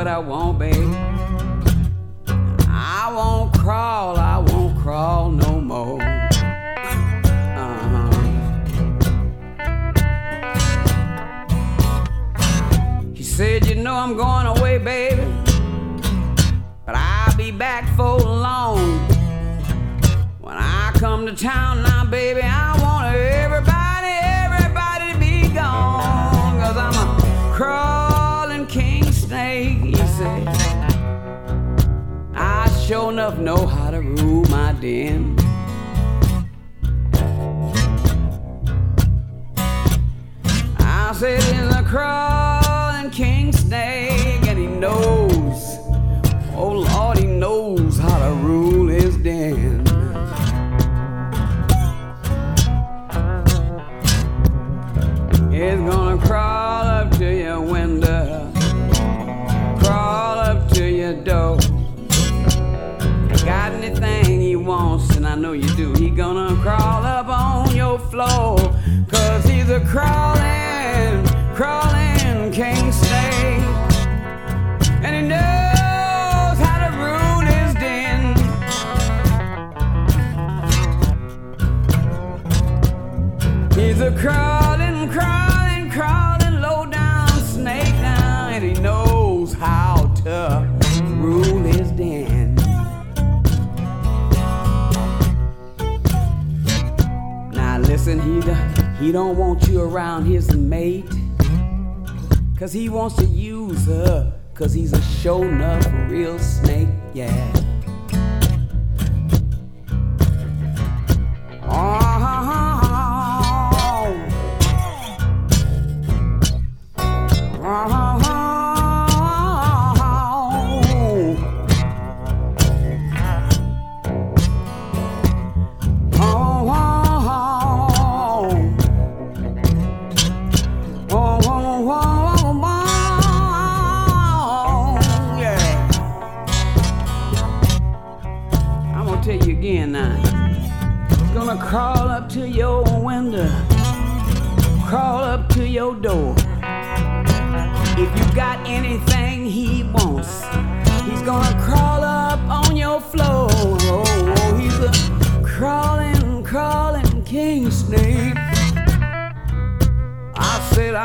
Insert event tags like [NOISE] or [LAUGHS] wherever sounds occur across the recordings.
What I want, baby. Enough know how to rule my den. I said in the crawl king snake, cause he don't want you around his mate. Cause he wants to use her. Cause he's a show enough real snake, yeah.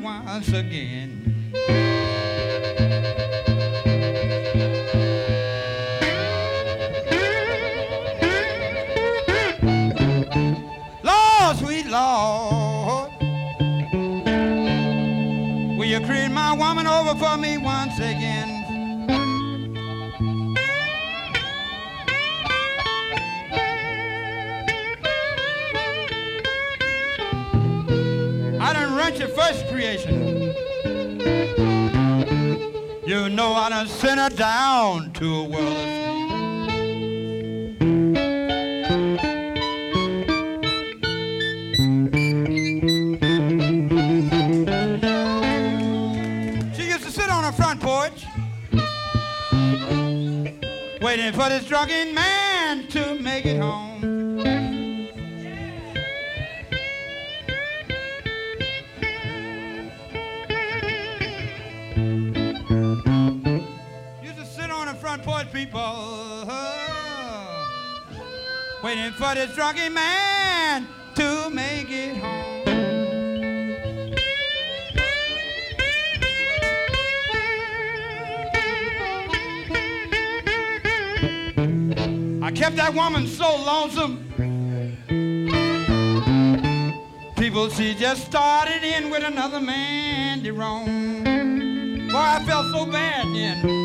for this drunken man to make it home. I kept that woman so lonesome. People, she just started in with another man to roam. Boy, I felt so bad then.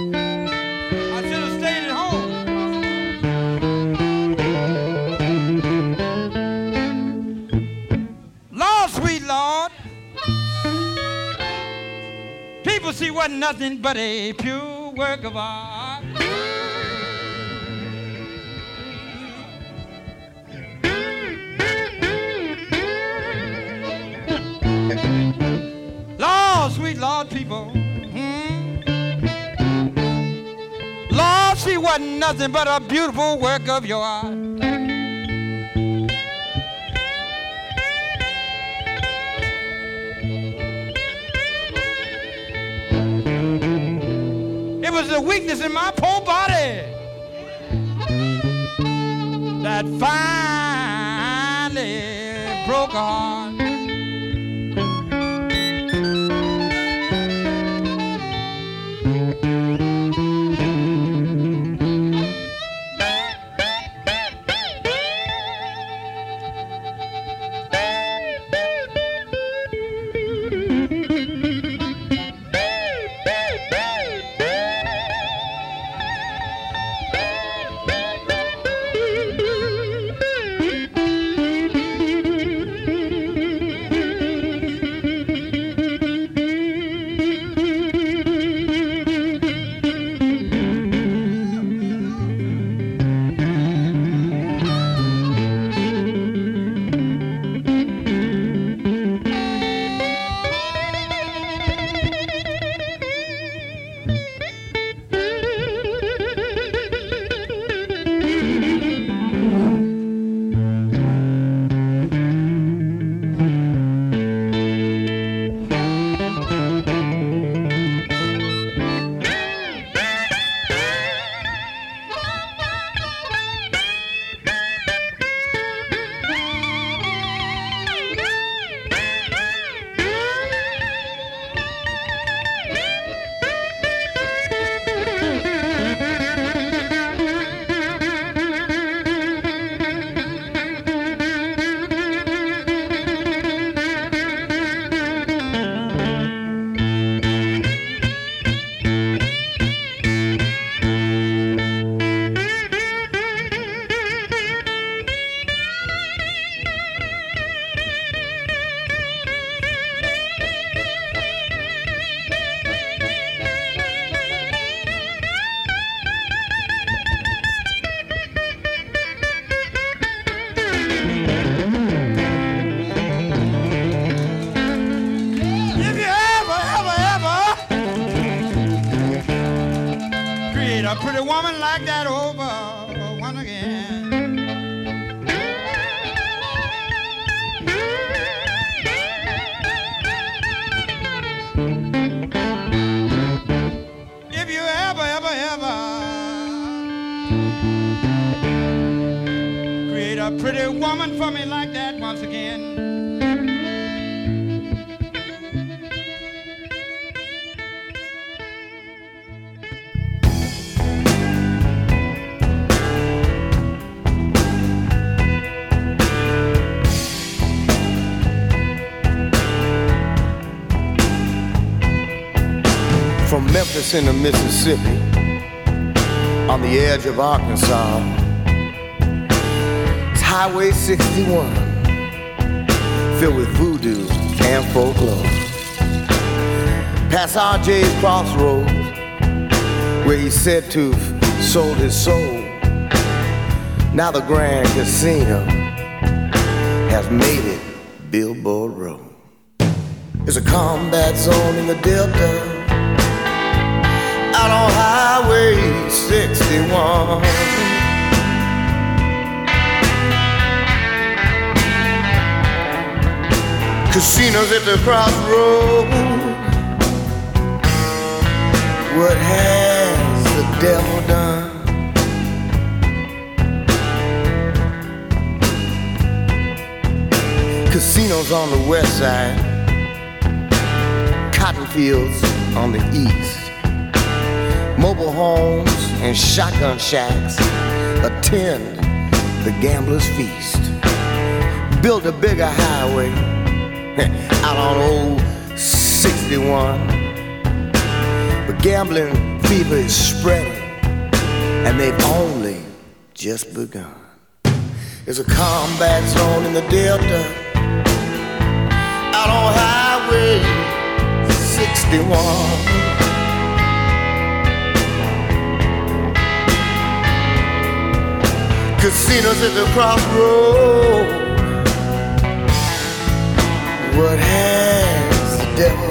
Wasn't nothing but a pure work of art. Lord, sweet Lord, people. Hmm? Lord, she wasn't nothing but a beautiful work of your art. A weakness in my poor body that finally broke a a pretty woman for me like that once again. From Memphis into Mississippi, on the edge of Arkansas, Highway 61, filled with voodoo and folklore. Past RJ's crossroads, where he said to sold his soul. Now the Grand Casino has made it Billboard Road. It's a combat zone in the Delta out on Highway 61. Casinos at the crossroads. What has the devil done? Casinos on the west side, cotton fields on the east mobile homes and shotgun shacks attend the gambler's feast. Build a bigger highway [LAUGHS] out on old 61. But gambling fever is spreading, and they've only just begun. There's a combat zone in the Delta out on Highway 61. casinos at the crossroad. What has the devil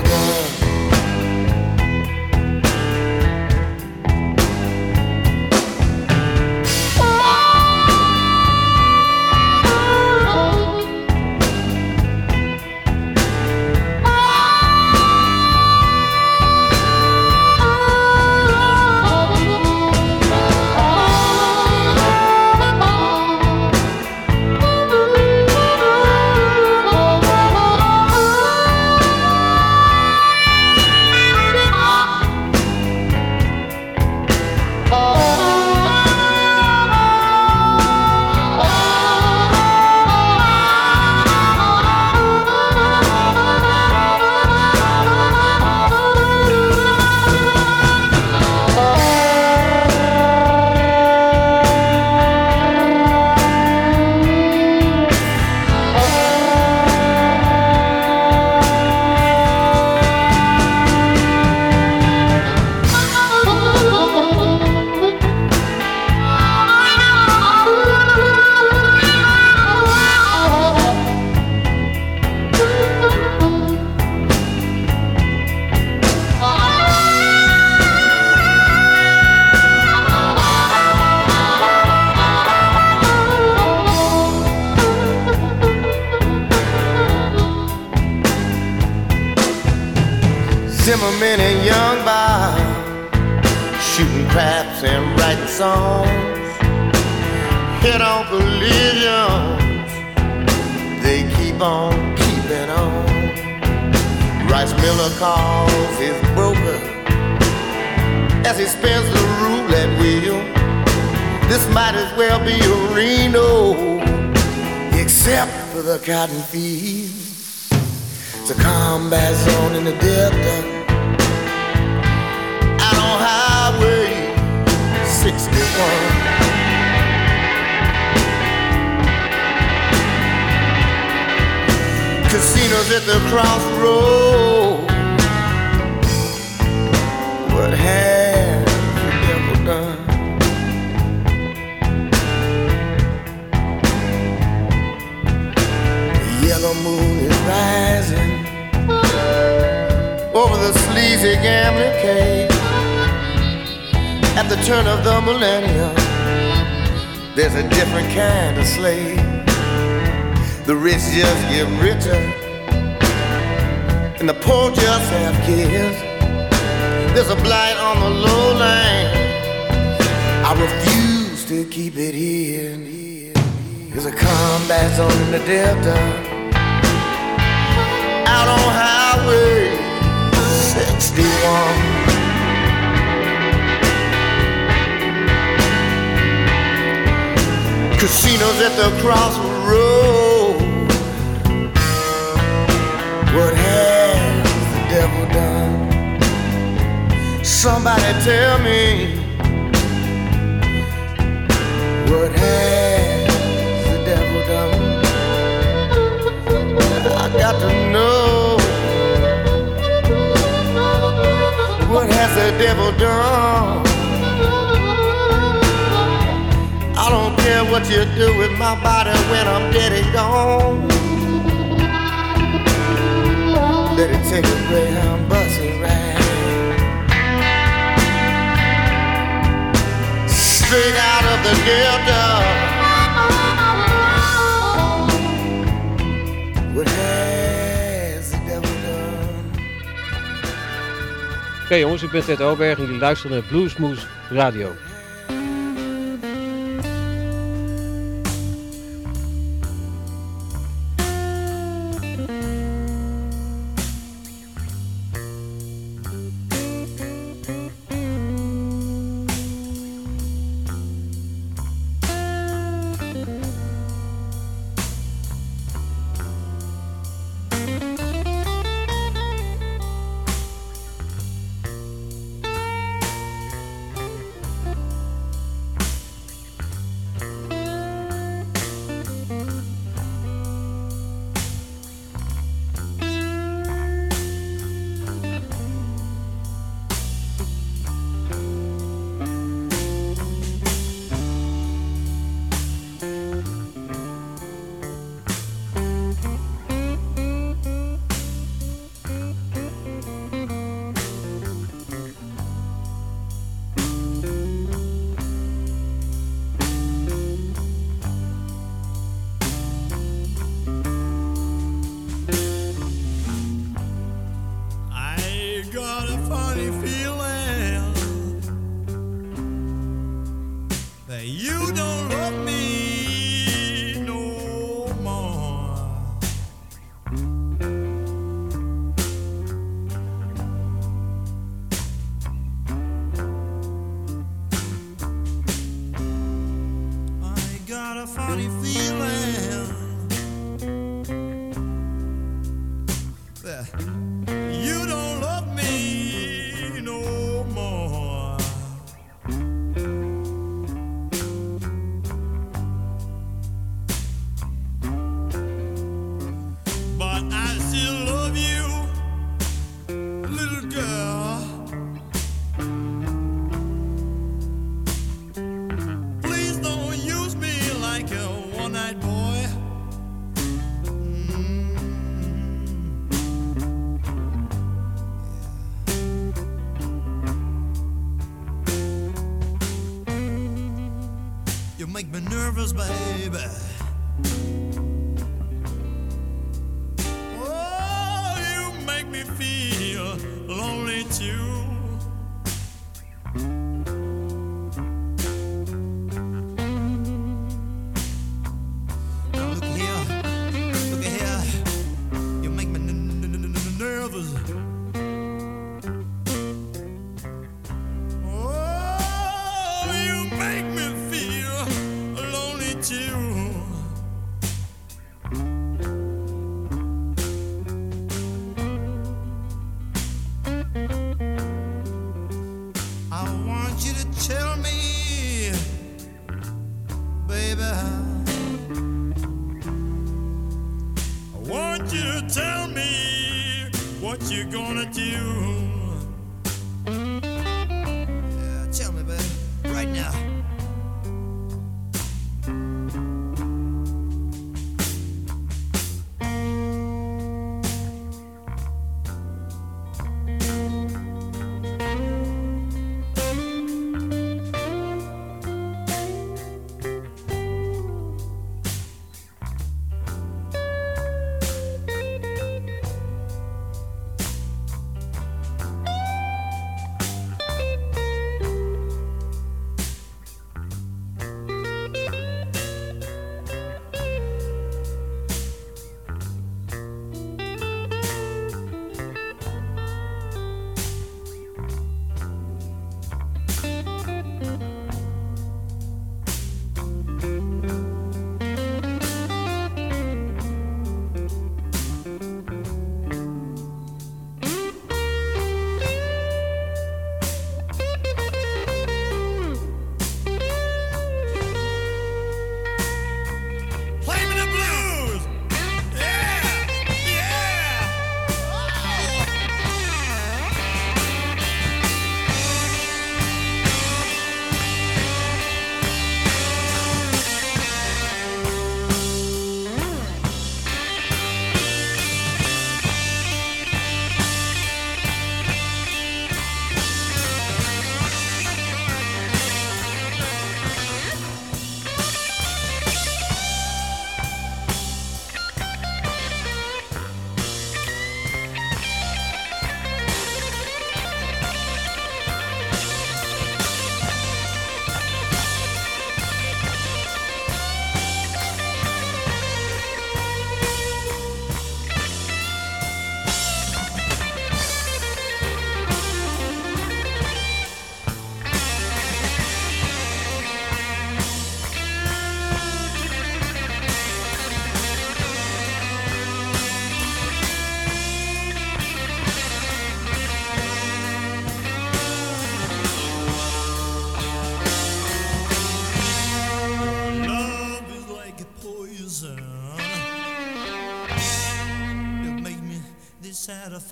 Zimmerman and Young Bob shooting craps and writing songs. Head on collisions, they keep on keeping on. Rice Miller calls his broker as he spins the roulette wheel. This might as well be a Reno, except for the cotton fields. It's a combat zone in the Delta. Out on Highway 61. Casinos at the crossroad. What has the devil done? The yellow moon is rising crazy gambling came at the turn of the millennium. There's a different kind of slave. The rich just get richer, and the poor just have kids. There's a blight on the low line. I refuse to keep it here. There's a combat zone in the Delta, out on highway. 61 Casinos at the crossroads. What has the devil done? Somebody tell me what has. devil done. I don't care what you do with my body when I'm dead and gone. Let it take a greyhound bus and ride straight out of the ghetto. Oké jongens, ik ben Ted Oberg en jullie luisteren naar Bluesmoose Radio. nervous, baby.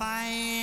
拜。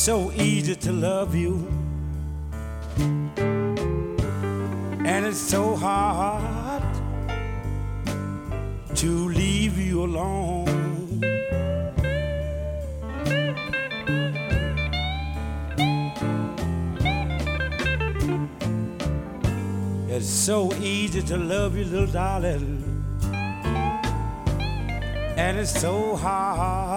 So easy to love you, and it's so hard to leave you alone. It's so easy to love you, little darling, and it's so hard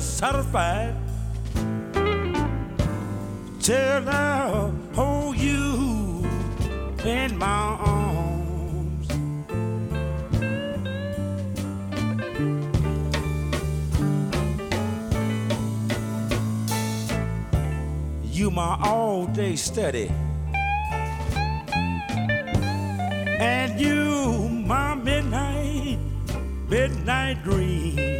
satisfied till I hold you in my arms. You my all-day study. And you my midnight, midnight dream.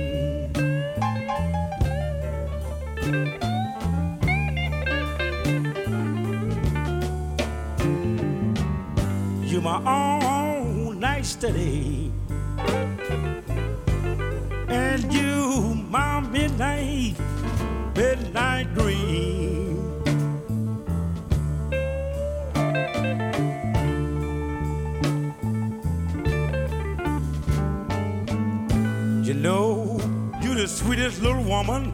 My own night study. And you my midnight, midnight dream. You know, you're the sweetest little woman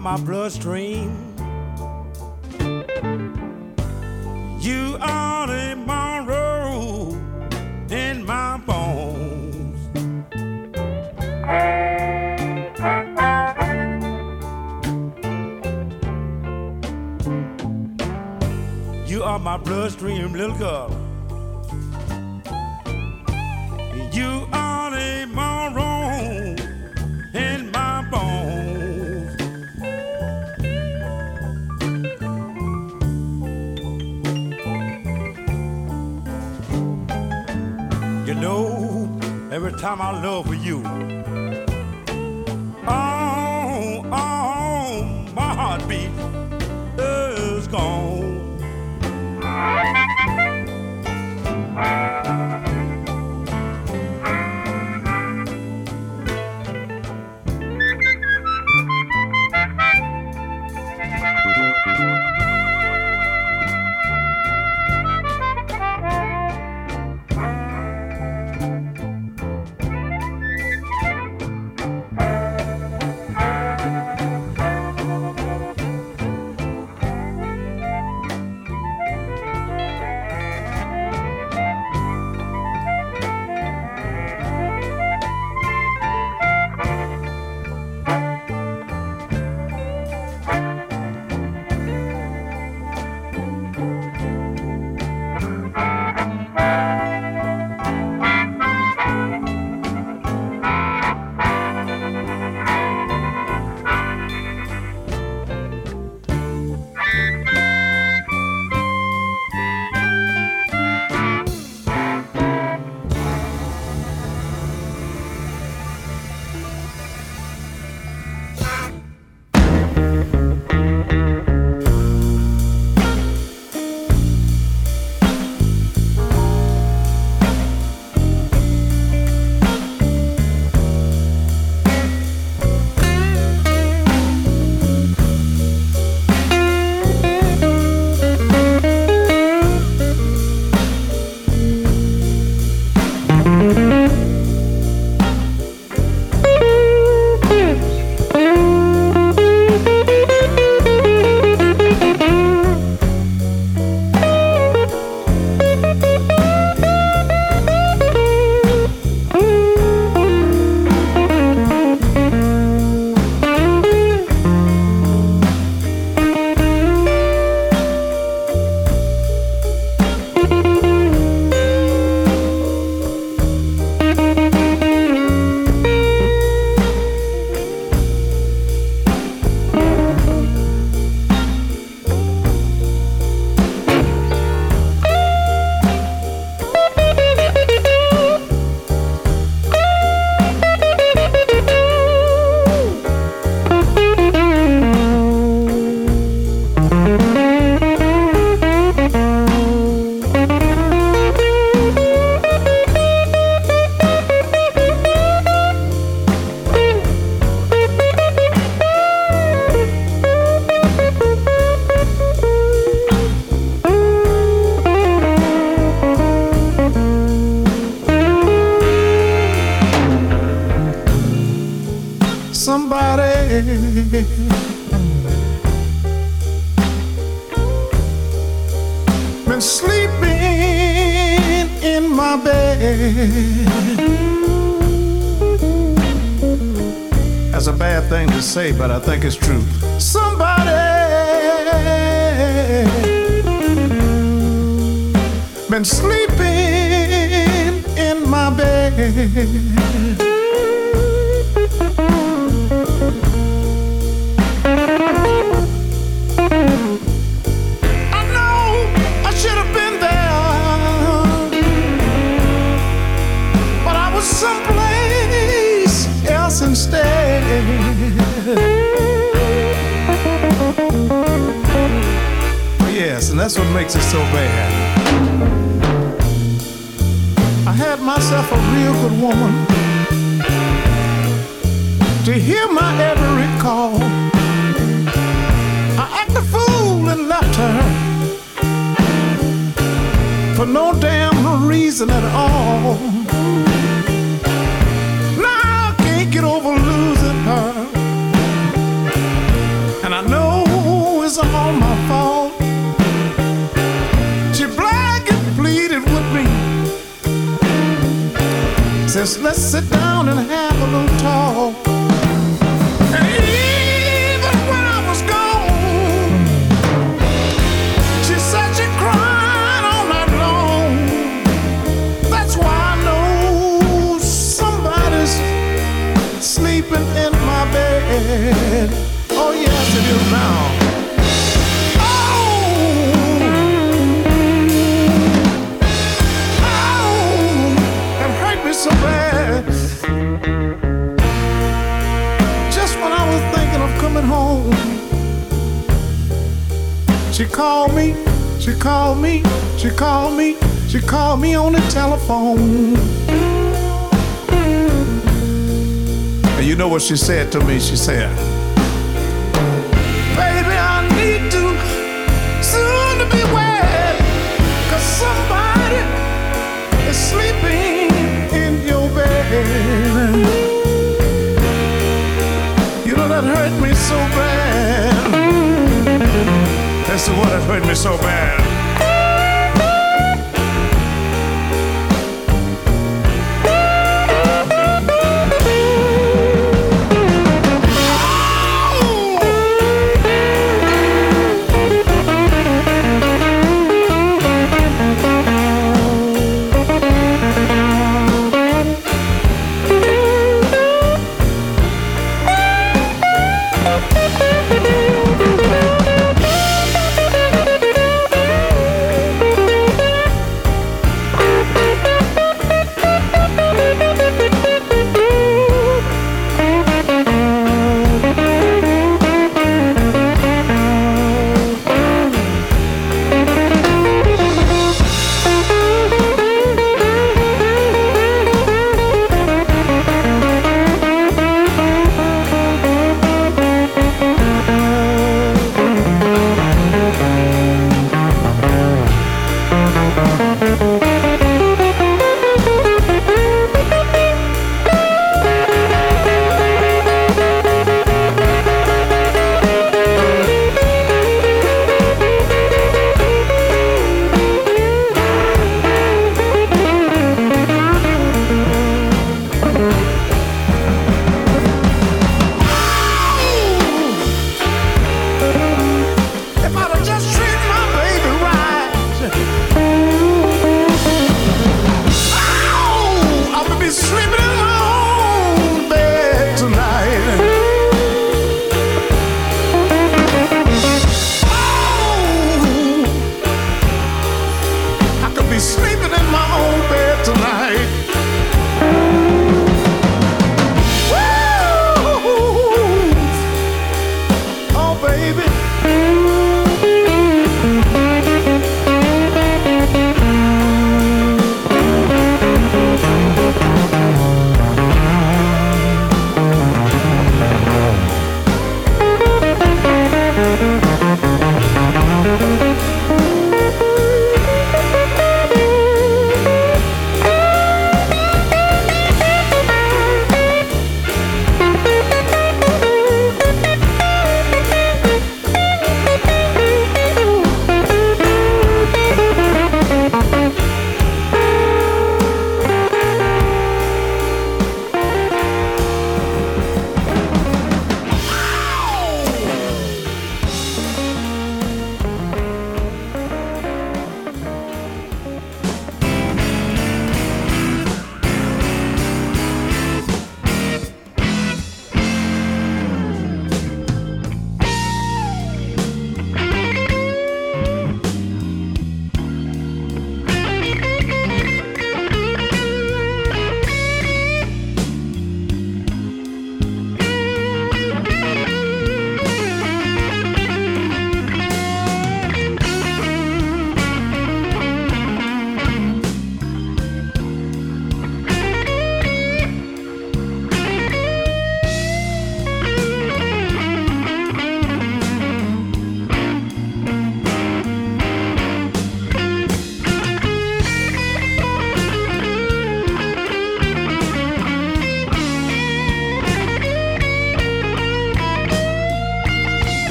my bloodstream. You are the Monroe in my bones. You are my bloodstream, little girl. Every time I love for you, that's what makes it so bad. myself a real good woman to hear my every call. I acted fool and left her for no damn reason at all. Now I can't get over losing her, and I know it's all my fault. She black and pleaded with me let's sit down and have a little talk. called me, she called me, she called me, she called me on the telephone. And you know what she said to me? She said, hurt me so bad.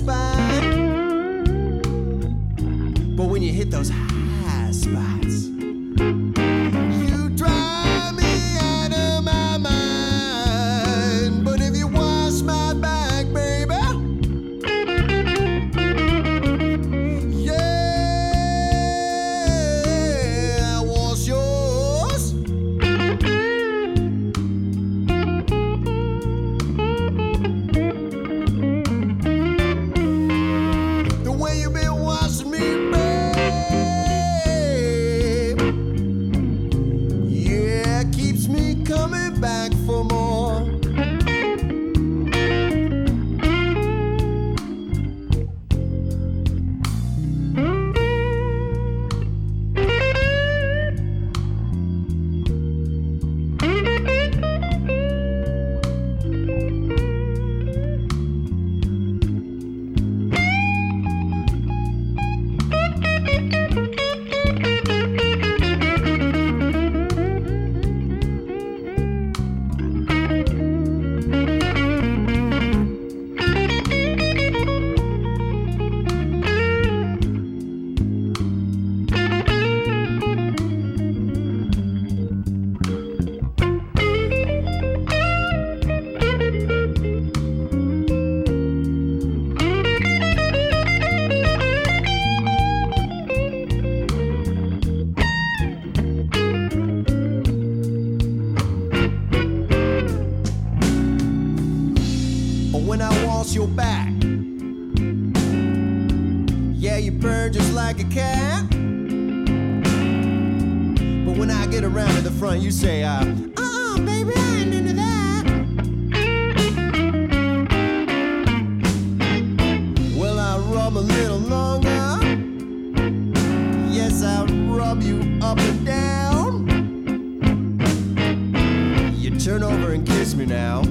And turn over and kiss me now.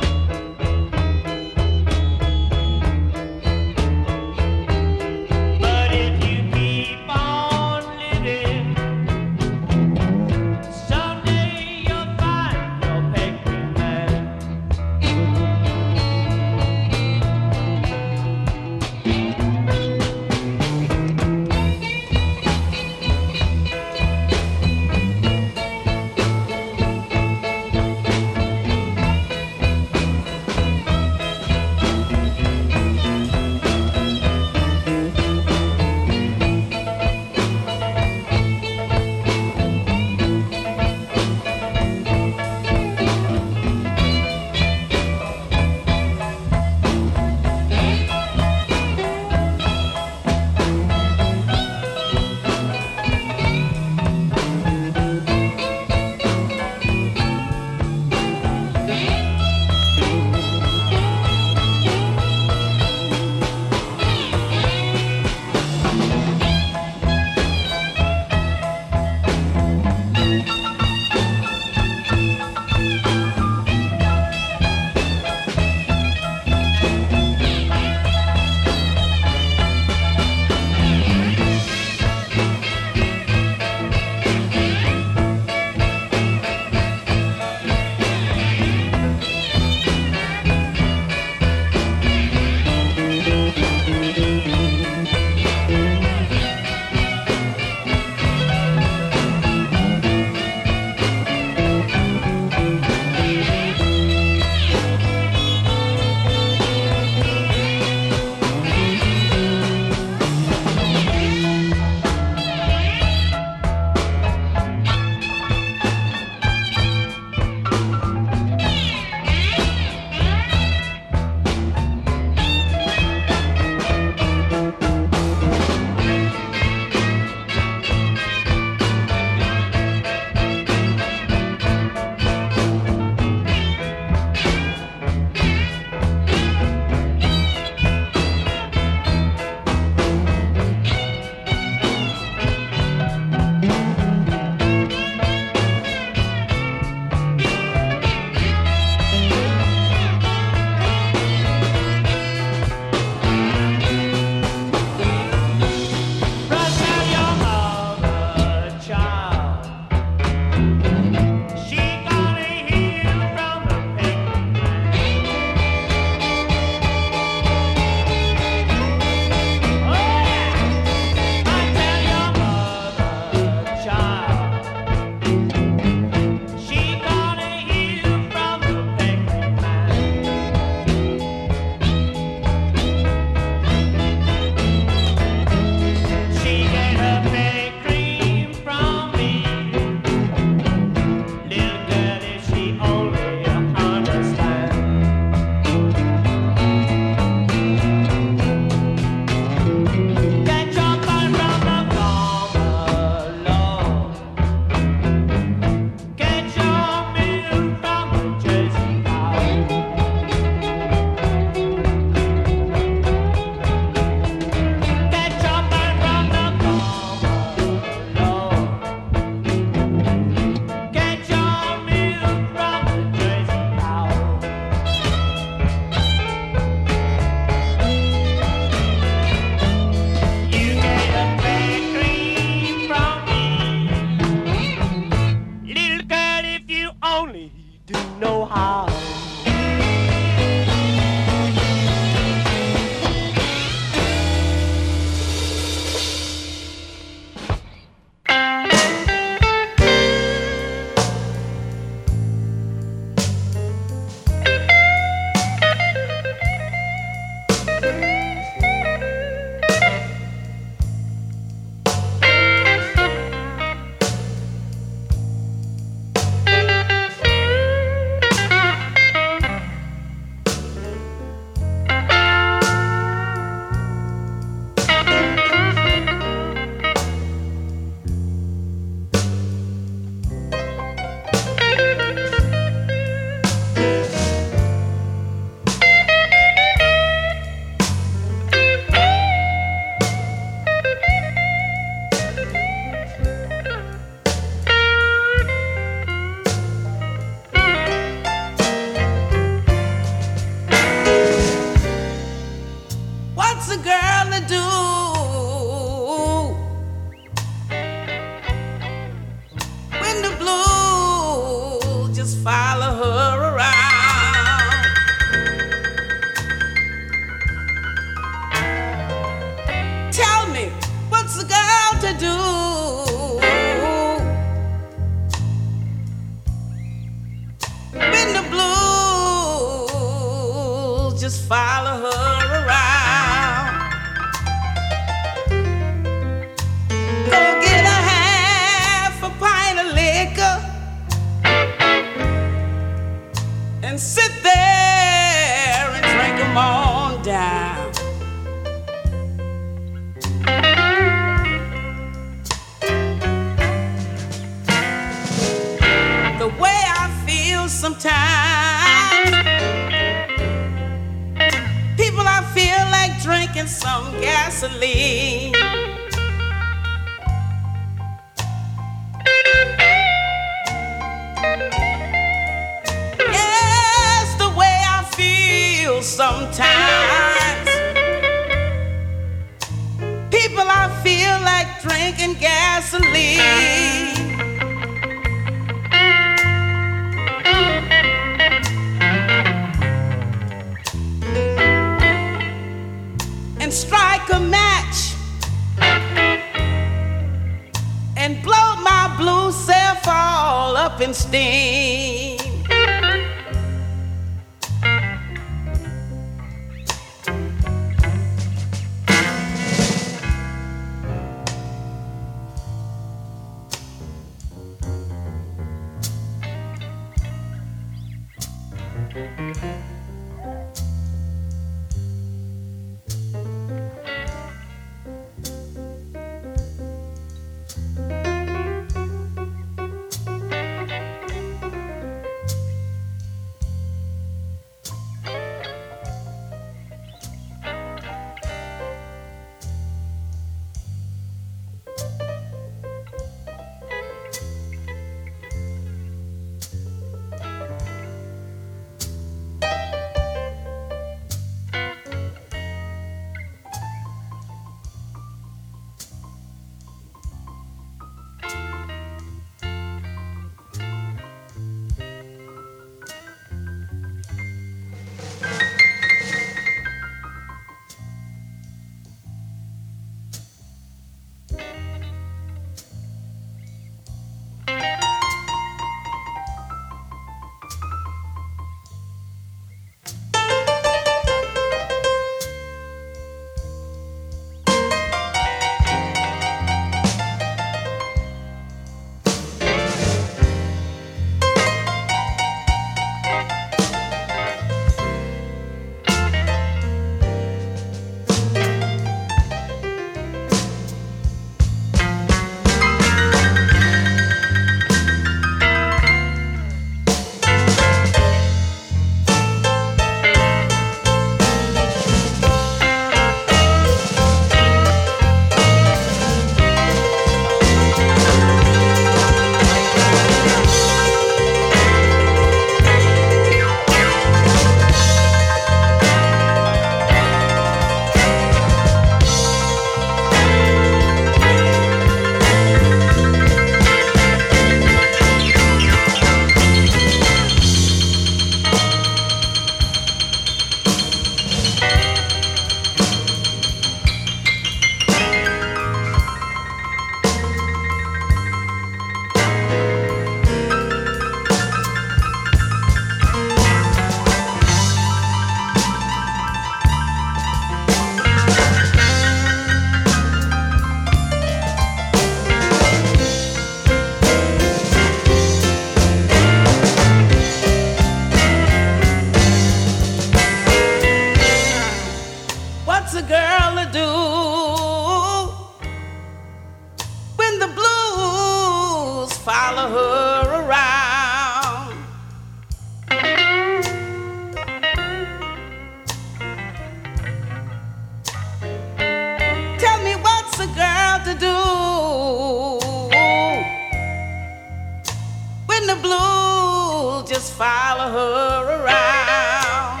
Her around.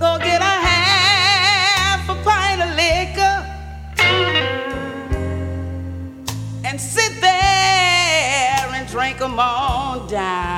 Go get a half a pint of liquor and sit there and drink 'em all down.